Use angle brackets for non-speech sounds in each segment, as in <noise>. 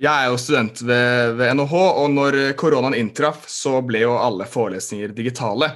Jeg er jo student ved, ved NHH, og når koronaen inntraff, så ble jo alle forelesninger digitale.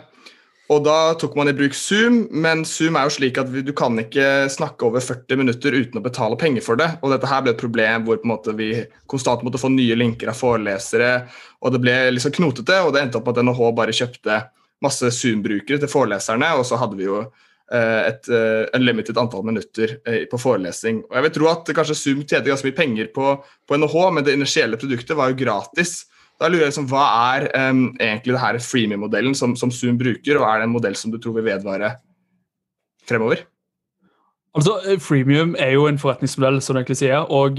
Og da tok man i bruk Zoom, men Zoom er jo slik at du kan ikke snakke over 40 minutter uten å betale penger for det. Og dette her ble et problem hvor vi konstant måtte få nye linker av forelesere. Og det ble liksom knotete, og det endte opp at NHH bare kjøpte masse Zoom-brukere til foreleserne, og så hadde vi jo et uh, unlimited antall minutter uh, på forelesning. Og jeg vil tro at kanskje Zoom tjente ganske mye penger på, på NHH, men det initielle produktet var jo gratis. Da lurer jeg liksom, Hva er um, egentlig det her freemium-modellen som, som, Zoom bruker, og er det en modell som du tror vil vedvare fremover? Altså, eh, Freemium er jo en forretningsmodell, som du egentlig sier. og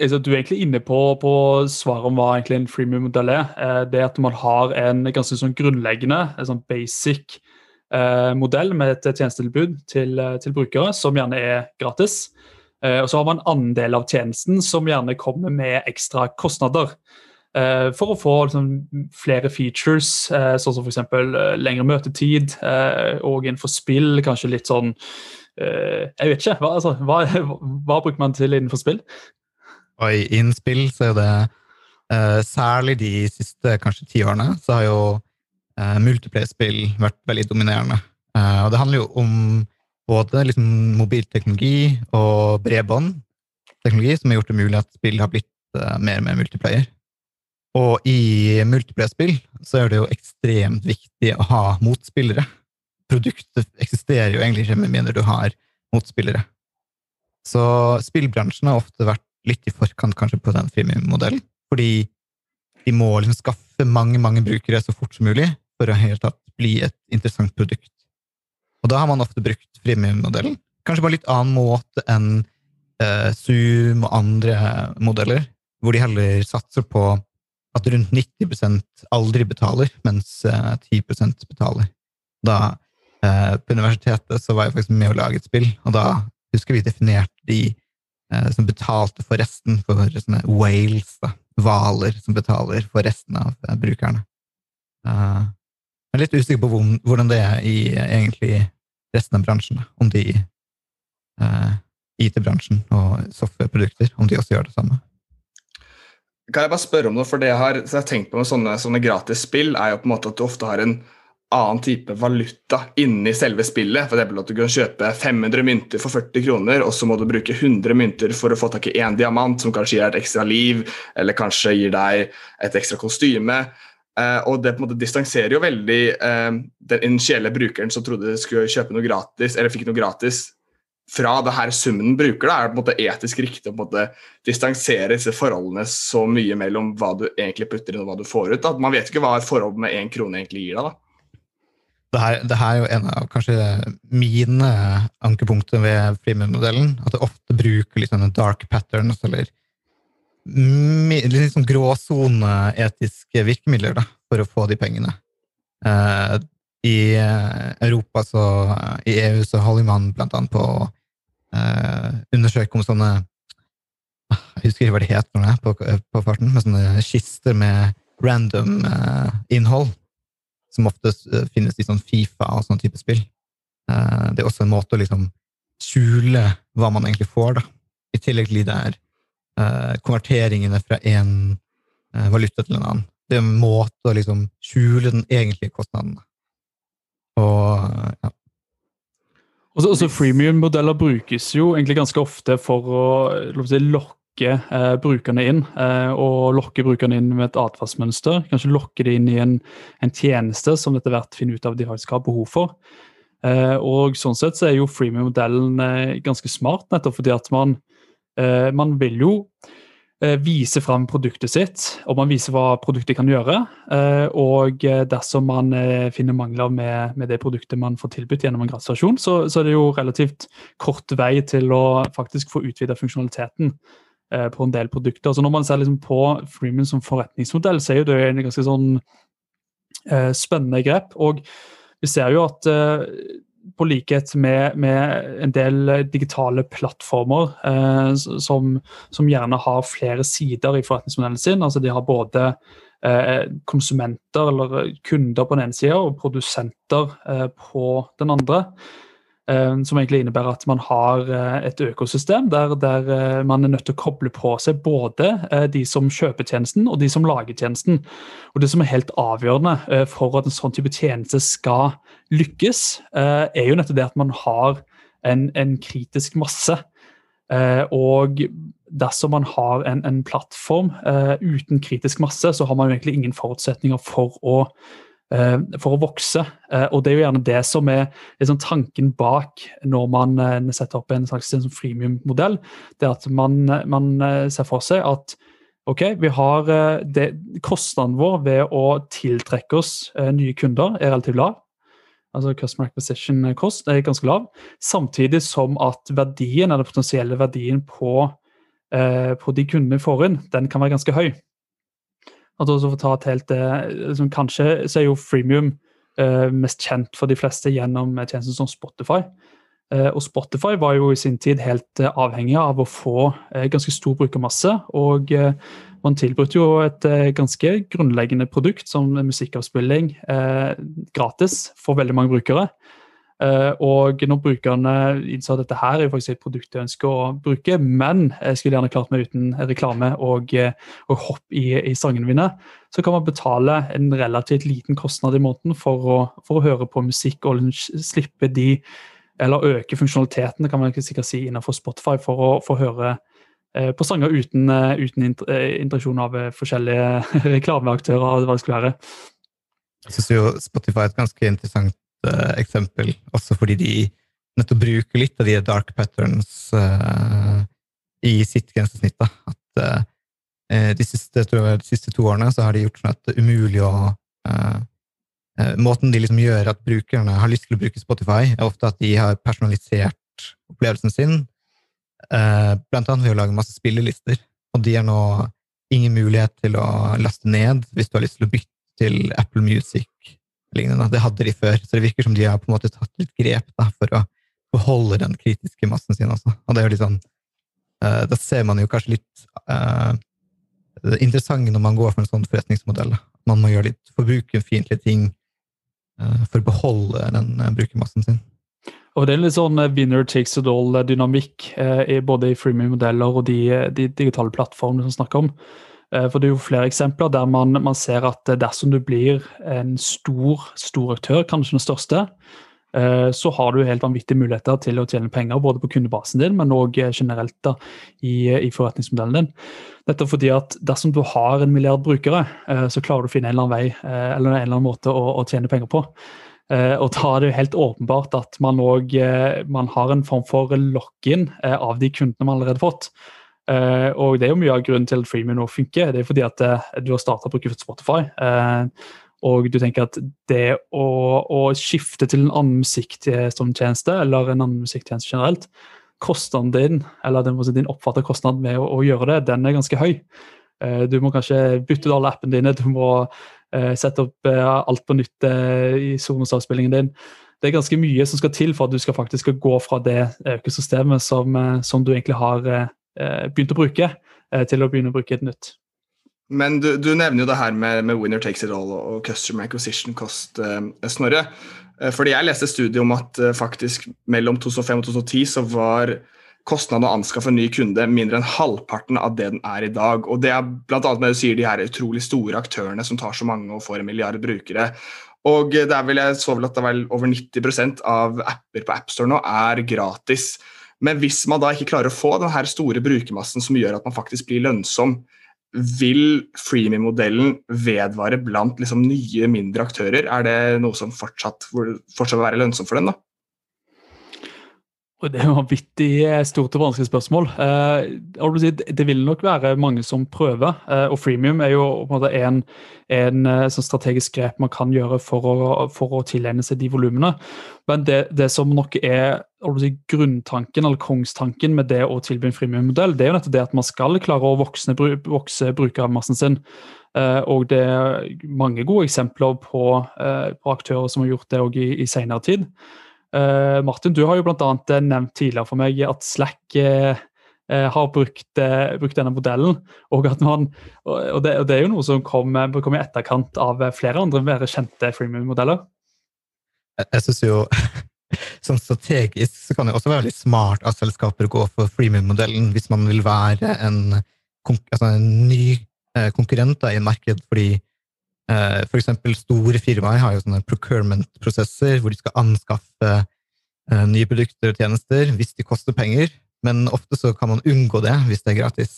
altså, Du er egentlig inne på, på svaret om hva egentlig en freemium-modell er. Eh, det er at man har en ganske sånn grunnleggende, en sånn basic eh, modell med et tjenestetilbud til, til, brukere, som gjerne er gratis. Eh, og Så har man andel del av tjenesten som gjerne kommer med ekstra kostnader. For å få liksom, flere features, sånn som f.eks. Lengre møtetid, og innenfor spill kanskje litt sånn Jeg vet ikke. Hva, altså, hva, <laughs> hva, bruker man til innenfor spill? Og I innspill så er det særlig de siste kanskje ti årene så har jo multiplayer-spill vært veldig dominerende. og det handler jo om både liksom, mobilteknologi og bredbåndteknologi som har gjort det mulig at spill har blitt mer og mer multiplayer. Og i multiplayer-spill så er det jo ekstremt viktig å ha motspillere. Produktet eksisterer jo egentlig ikke med mindre du har motspillere. Så spillbransjen har ofte vært litt i forkant kanskje på den freemium-modellen, fordi de må liksom skaffe mange mange brukere så fort som mulig for å helt tatt bli et interessant produkt. Og da har man ofte brukt freemium-modellen, kanskje på litt annen måte enn eh, Zoom og andre modeller, hvor de heller satser på at rundt 90% aldri betaler, mens 10 eh, betaler. Da, eh, på universitetet så var jeg faktisk med å lage et spill, og da husker vi definerte de eh, som betalte for resten, for sånne whales, da, hvaler, som betaler for resten av eh, brukerne. Uh, jeg er litt usikker på hvordan det er i egentlig resten av bransjen. Om de IT-bransjen og softwareprodukter, om de også gjør det samme. Kan jeg bare spørre om noe, for det jeg har, jeg har tenkt på med sånne, sånne gratis spill, er jo på en måte at du ofte har en annen type valuta inni selve spillet. Eksempel at du kan kjøpe 500 mynter for 40 kroner, og så må du bruke 100 mynter for å få tak i én diamant, som kanskje gir deg et ekstra liv, eller kanskje gir deg et ekstra kostyme. Uh, og det på en måte distanserer jo veldig uh, den initielle brukeren som trodde de skulle kjøpe noe gratis, eller fikk noe gratis, fra det her summen bruker, da, er det på en måte etisk riktig å på en måte distansere disse forholdene så mye mellom hva du egentlig putter inn og hva du får ut. Da. Man vet ikke hva et forhold med én krone egentlig gir deg. da. Det her, det her, er jo en av kanskje mine ankepunkter ved Freeman-modellen. At jeg ofte bruker litt sånne dark patterns eller litt sånn gråsone-etiske virkemidler da, for å få de pengene. Eh, I Europa, så, i EU, så holder man blant annet på eh, undersøke om sånne Jeg husker ikke hva det heter på, på farten, med sånne kister med random eh, innhold, som ofte eh, finnes i sånn Fifa og sånn type spill. Eh, det er også en måte å liksom skjule hva man egentlig får, da. I tillegg til de der eh, konverteringene fra én valuta til en annen. Det er en måte å liksom skjule den egentlige kostnaden. Og ja, også, også Freemium-modeller brukes jo egentlig ganske ofte for å si, lokke eh, brukerne inn. Eh, og lokke brukerne inn med et atferdsmønster. Kanskje lokke det inn i en, en tjeneste som etter hvert finner ut av de faktisk har behov for. Eh, og sånn sett så er jo freemium-modellen eh, ganske smart, nettopp fordi at man, eh, man vil jo Eh, vise fram produktet sitt, og man viser hva produktet kan gjøre. Og dersom man finner mangler med, med det produktet man får tilbudt gjennom en gratulasjon, så, så, er det jo relativt kort vei til å faktisk få utvida funksjonaliteten på en del produkter. Så når man ser liksom på Freeman som forretningsmodell, så er jo det en ganske sånn spennende grep. Og vi ser jo at på likhet med, med, en del digitale plattformer eh, som, som, gjerne har flere sider i forretningsmodellen sin. altså De har både eh, konsumenter eller kunder på den ene sida og produsenter eh, på den andre. Eh, som egentlig innebærer at man har eh, et økosystem der, der, eh, man er nødt til å koble på seg både de som kjøper tjenesten og de som lager tjenesten. Og Det som er helt avgjørende for at en sånn type tjeneste skal lykkes, er jo nettopp det at man har en, en kritisk masse. Og dersom man har en, en plattform uten kritisk masse, så har man jo egentlig ingen forutsetninger for å for å vokse. Eh, og Det er jo gjerne det som er liksom, tanken bak når man eh, setter opp en slags en freemium-modell. Det er at man, man, ser for seg at ok, vi har det, kostnaden vår ved å tiltrekke oss nye kunder er relativt lav. Altså Customer acquisition cost er ganske lav. Samtidig som at verdien, eller potensielle verdien på, på de kundene vi får inn, den kan være ganske høy. At også for å ta et helt, liksom, Kanskje så er jo freemium eh, mest kjent for de fleste gjennom tjenester som Spotify. Eh, og Spotify var jo i sin tid helt eh, avhengig av å få eh, ganske stor brukermasse. Og eh, man tilbrukte jo et eh, ganske grunnleggende produkt som musikkavspilling gratis for veldig mange brukere. Uh, og når brukerne innså at dette her er jo faktisk et produkt jeg ønsker å bruke, men jeg skulle gjerne klart meg uten reklame og, eh, og hopp i, i, sangene mine, så kan man betale en relativt liten kostnad i måneden for å, for å høre på musikk og slippe de Eller øke funksjonaliteten, kan man ikke sikkert si, innenfor Spotify for å få høre uh, på sanger uten, uten interaksjon av forskjellige <laughs> reklameaktører. hva det skulle være. Jeg syns jo Spotify er et ganske interessant eksempel, også fordi de nettopp bruker litt av de dark patterns uh, i sitt grensesnitt. Da. At uh, de, siste, jeg, de, siste, to årene så har de gjort sånn at det er umulig å Måten de liksom gjør at brukerne har lyst til å bruke Spotify, er ofte at de har personalisert opplevelsen sin, blant annet ved å lage masse spillelister. Og de har nå ingen mulighet til å laste ned hvis du har lyst til å bytte til Apple Music lignende. Det hadde de før, så det virker som de har på en måte tatt litt grep da, for å beholde den kritiske massen sin også. Og det er jo litt sånn uh, Da ser man jo kanskje litt uh, det interessante når man går for en sånn forretningsmodell. Man må gjøre litt forbrukerfiendtlige ting uh, for å beholde den brukermassen sin. Og Det er litt sånn winner takes it all-dynamikk både i freemium-modeller og de, de digitale plattformene som snakker om. Eh, for Det er jo flere eksempler der man, man, ser at dersom du blir en stor, stor aktør, kanskje den største, eh, så har du helt vanvittige muligheter til å tjene penger både på kundebasen din, men òg generelt da, i, i, forretningsmodellen din. Dette fordi at Dersom du har en milliard brukere, eh, så klarer du å finne en eller annen vei eller en eller annen måte å, å tjene penger på. Og da er det jo helt åpenbart at man, man har en form for lock-in av de kundene man allerede har fått. Uh, og det er jo mye av grunnen til at Freemium nå funker. Det er fordi at uh, du har starta å bruke Spotify. Uh, og du tenker at det å, å skifte til en annen musikktjeneste, eller en annen musikktjeneste generelt, kostnaden din, eller den, din oppfattede kostnad med å, å, gjøre det, den er ganske høy. du må kanskje bytte ut alle appene dine, du må sette opp alt på nytt i Sonos-avspillingen din. Det er ganske mye som skal til for at du skal faktisk gå fra det økosystemet som, som du egentlig har Eh, begynt å bruke, eh, til å begynne å bruke et nytt. Men du, du nevner jo det her med, med, winner takes it all og customer acquisition cost, eh, Snorre. Fordi jeg leste studiet om at faktisk mellom 2005 og 2010 så var kostnaden å anskaffe en ny kunde mindre enn halvparten av det den er i dag. Og Det er bl.a. med du sier de her utrolig store aktørene som tar så mange og får en milliard brukere. Og det er vel, Jeg så vel at det er vel over 90% av apper på AppStore nå er gratis. Men hvis man da ikke klarer å få den her store brukermassen som gjør at man faktisk blir lønnsom, vil freemium-modellen vedvare blant liksom nye, mindre aktører? Er det noe som fortsatt, fortsatt vil være lønnsomt for dem? da? Det er vanvittig eh, stort og vanskelig spørsmål. Eh, det vil nok være mange som prøver. Eh, og freemium er jo en en, sånn strategisk grep man kan gjøre for å, for å tilegne seg de volumene. Men det, det, som nok er grunntanken eller kongstanken med det å tilby en freemium-modell, det er jo nettopp det at man skal klare å vokse, vokse brukermassen sin. Og det er mange gode eksempler på, på aktører som har gjort det i, i senere tid. Uh, Martin, du har jo bl.a. Eh, nevnt tidligere for meg at Slack uh, har brukt, brukt, denne modellen. Og, man, og, det, og, det, er jo noe som kom, kom, i etterkant av flere andre mer kjente freemium-modeller. Jeg, jeg synes jo <laughs> sånn strategisk så kan det også være veldig smart av selskaper å gå for freemium-modellen hvis man vil være en, altså en ny eh, konkurrent i en marked, fordi eh, eksempel store firmaer har jo sånne procurement-prosesser hvor de skal anskaffe eh, nye produkter og tjenester hvis de koster penger, men ofte så kan man unngå det hvis det er gratis.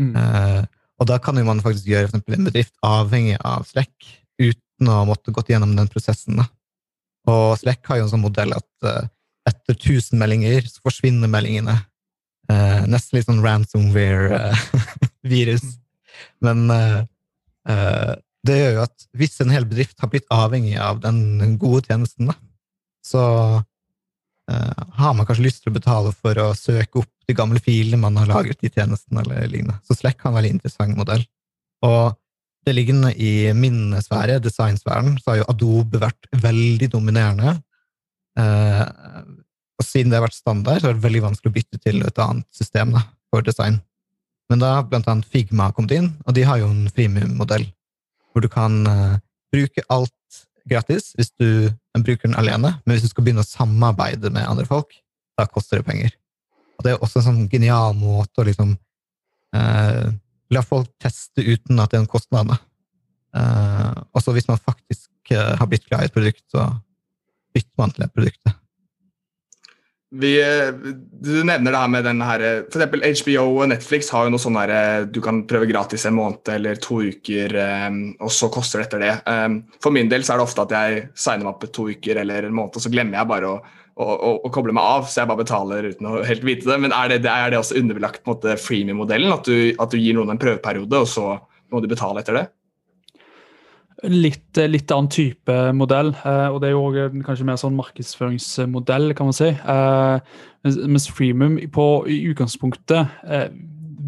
Mm. Eh, og da kan jo man faktisk gjøre for en bedrift avhengig av Slack uten å måtte gått gjennom den prosessen. Og Slack har jo en sånn modell at etter 1000 meldinger så forsvinner meldingene. Nesten litt sånn ransomware-virus. <laughs> Men det gjør jo at hvis en hel bedrift har blitt avhengig av den gode tjenesten, da, så har man kanskje lyst til å betale for å søke opp de gamle filene man har lagret i tjenesten, eller lignende. Så Slack har en veldig interessant modell. Og det liggende i min sfære, designsfæren, så har jo Adobe vært veldig dominerende. Eh, og siden det har vært standard, så er det veldig vanskelig å bytte til et annet system da, for design. Men da blant annet Figma kommet inn, og de har jo en freemium-modell, hvor du kan eh, bruke alt gratis hvis du bruker den alene, men hvis du skal begynne å samarbeide med andre folk, da koster det penger. Og det er også en sånn genial måte å liksom eh, la folk teste uten at det er en kostnad. Uh, og så hvis man faktisk uh, har blitt glad i et produkt, så bytter man til det produktet. Vi, eh, du nevner det her med den her For eksempel HBO og Netflix har jo noe sånn der du kan prøve gratis en måned eller to uker, og så koster det etter det. For min del så er det ofte at jeg signer meg opp to uker eller en måned, og så glemmer jeg bare å å, å, å, koble meg av, så jeg bare betaler uten å helt vite det. Men er det, er det også underbelagt freemium-modellen? At, at, du gir noen en prøveperiode, og så må de betale etter det? Litt, litt annen type modell, eh, og det er jo kanskje mer sånn markedsføringsmodell, kan man si. Eh, mens freemium på, i utgangspunktet eh,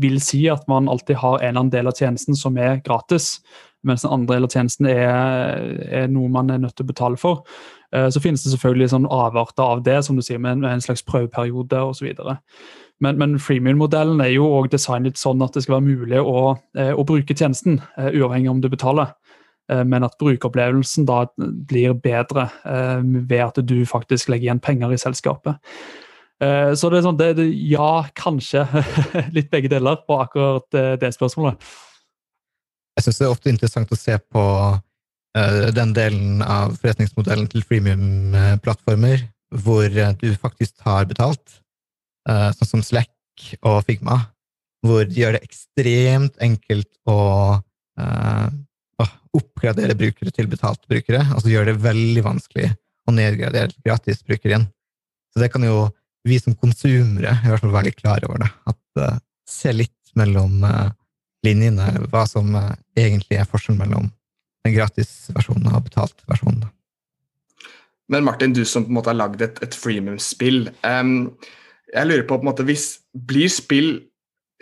vil si at man alltid har en eller annen del av tjenesten som er gratis, mens den andre delen av tjenesten er, er noe man er nødt til å betale for. Eh, så finnes det selvfølgelig sånn avarter av det, som du sier, med en, slags prøveperiode osv. Men, men freemium-modellen er jo også designet sånn at det skal være mulig å, eh, å bruke tjenesten, eh, uavhengig om du betaler. Men at brukeropplevelsen da blir bedre ved at du faktisk legger igjen penger i selskapet. Så det er sånn, det, ja, kanskje <laughs> litt begge deler på akkurat det spørsmålet. Jeg syns det er ofte interessant å se på Eh, den delen av forretningsmodellen til freemium-plattformer hvor eh, du faktisk har betalt, eh, sånn som Slack og Figma, hvor de gjør det ekstremt enkelt å oppgradere brukere til betalte brukere, altså gjør det veldig vanskelig å nedgradere gratisbrukere igjen. Så det kan jo vi som konsumere i hvert fall være litt klar over det. At uh, Se litt mellom uh, linjene hva som uh, egentlig er forskjellen mellom den gratisversjonen og betalt-versjonen. Men Martin, du som på en måte har lagd et, et freemium-spill. Um, jeg lurer på, på en måte, hvis Blir spill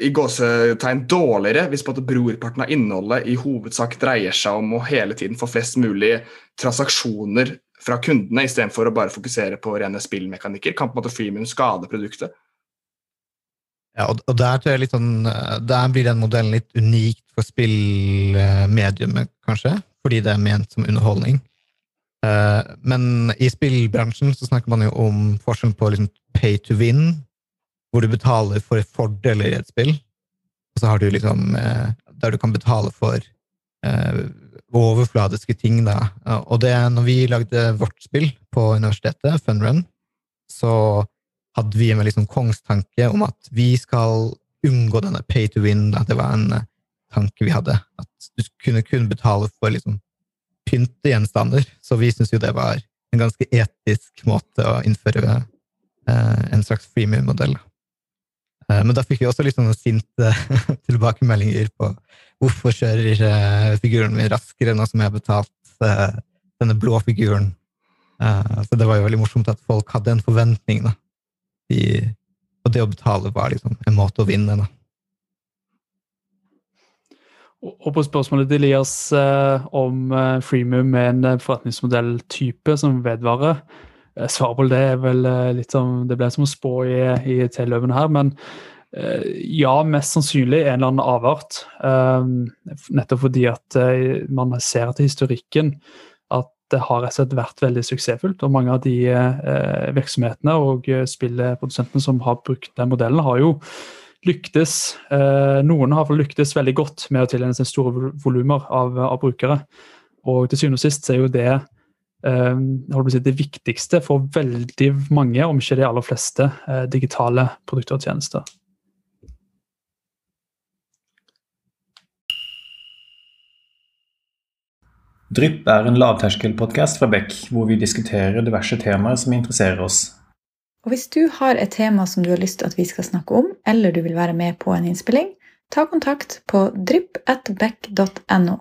i gåsetegn dårligere hvis måte brorparten av innholdet i hovedsak dreier seg om å hele tiden få flest mulig transaksjoner fra kundene, istedenfor å bare fokusere på rene spillmekanikker? Kan på en måte freemium skade produktet? Ja, og, der, sånn, der, blir den modellen litt unikt for spillmediumet, kanskje fordi det er ment som underholdning. Uh, men i spillbransjen så snakker man jo om forskjellen på liksom pay to win, hvor du betaler for fordeler i et spill, og så har du liksom eh, der du kan betale for eh, overfladiske ting, da. og det når vi lagde vårt spill på universitetet, Funrun, så hadde vi en sånn kongstanke om at vi skal unngå denne pay to win. Da. Det var en tanke vi hadde. At du kunne kun betale for liksom, pyntegjenstander. Så vi syntes jo det var en ganske etisk måte å innføre eh, en slags freemium-modell. Eh, men da fikk vi også litt sånne sinte <laughs> tilbakemeldinger på hvorfor kjører ikke figuren min raskere nå som jeg har betalt eh, denne blå figuren. Eh, så det var jo veldig morsomt at folk hadde en forventning. Da. De, og det å betale var liksom en måte å vinne. da. Og på spørsmålet til Elias eh, om eh, freemium med en eh, forretningsmodelltype som vedvarer, eh, svaret på det er vel eh, litt som Det ble som å spå i, i telløvene her, men eh, ja, mest sannsynlig en eller annen avart. nettopp fordi at man ser til historikken at det har rett og slett vært veldig suksessfullt. og Mange av de eh, virksomhetene og spillprodusentene som har brukt den modellen, har jo lyktes eh, Noen har lyktes veldig godt med å tilegne seg store volumer av, av, brukere. Og til syvende og sist er jo det eh, det viktigste for veldig mange, om ikke de aller fleste, eh, digitale produkter og tjenester. Drypp er en lavterskelpodkast fra Beck, hvor vi diskuterer diverse temaer som interesserer oss. Og Hvis du har et tema som du har lyst til at vi skal snakke om, eller du vil være med på en innspilling, ta kontakt på drypp.beck.no.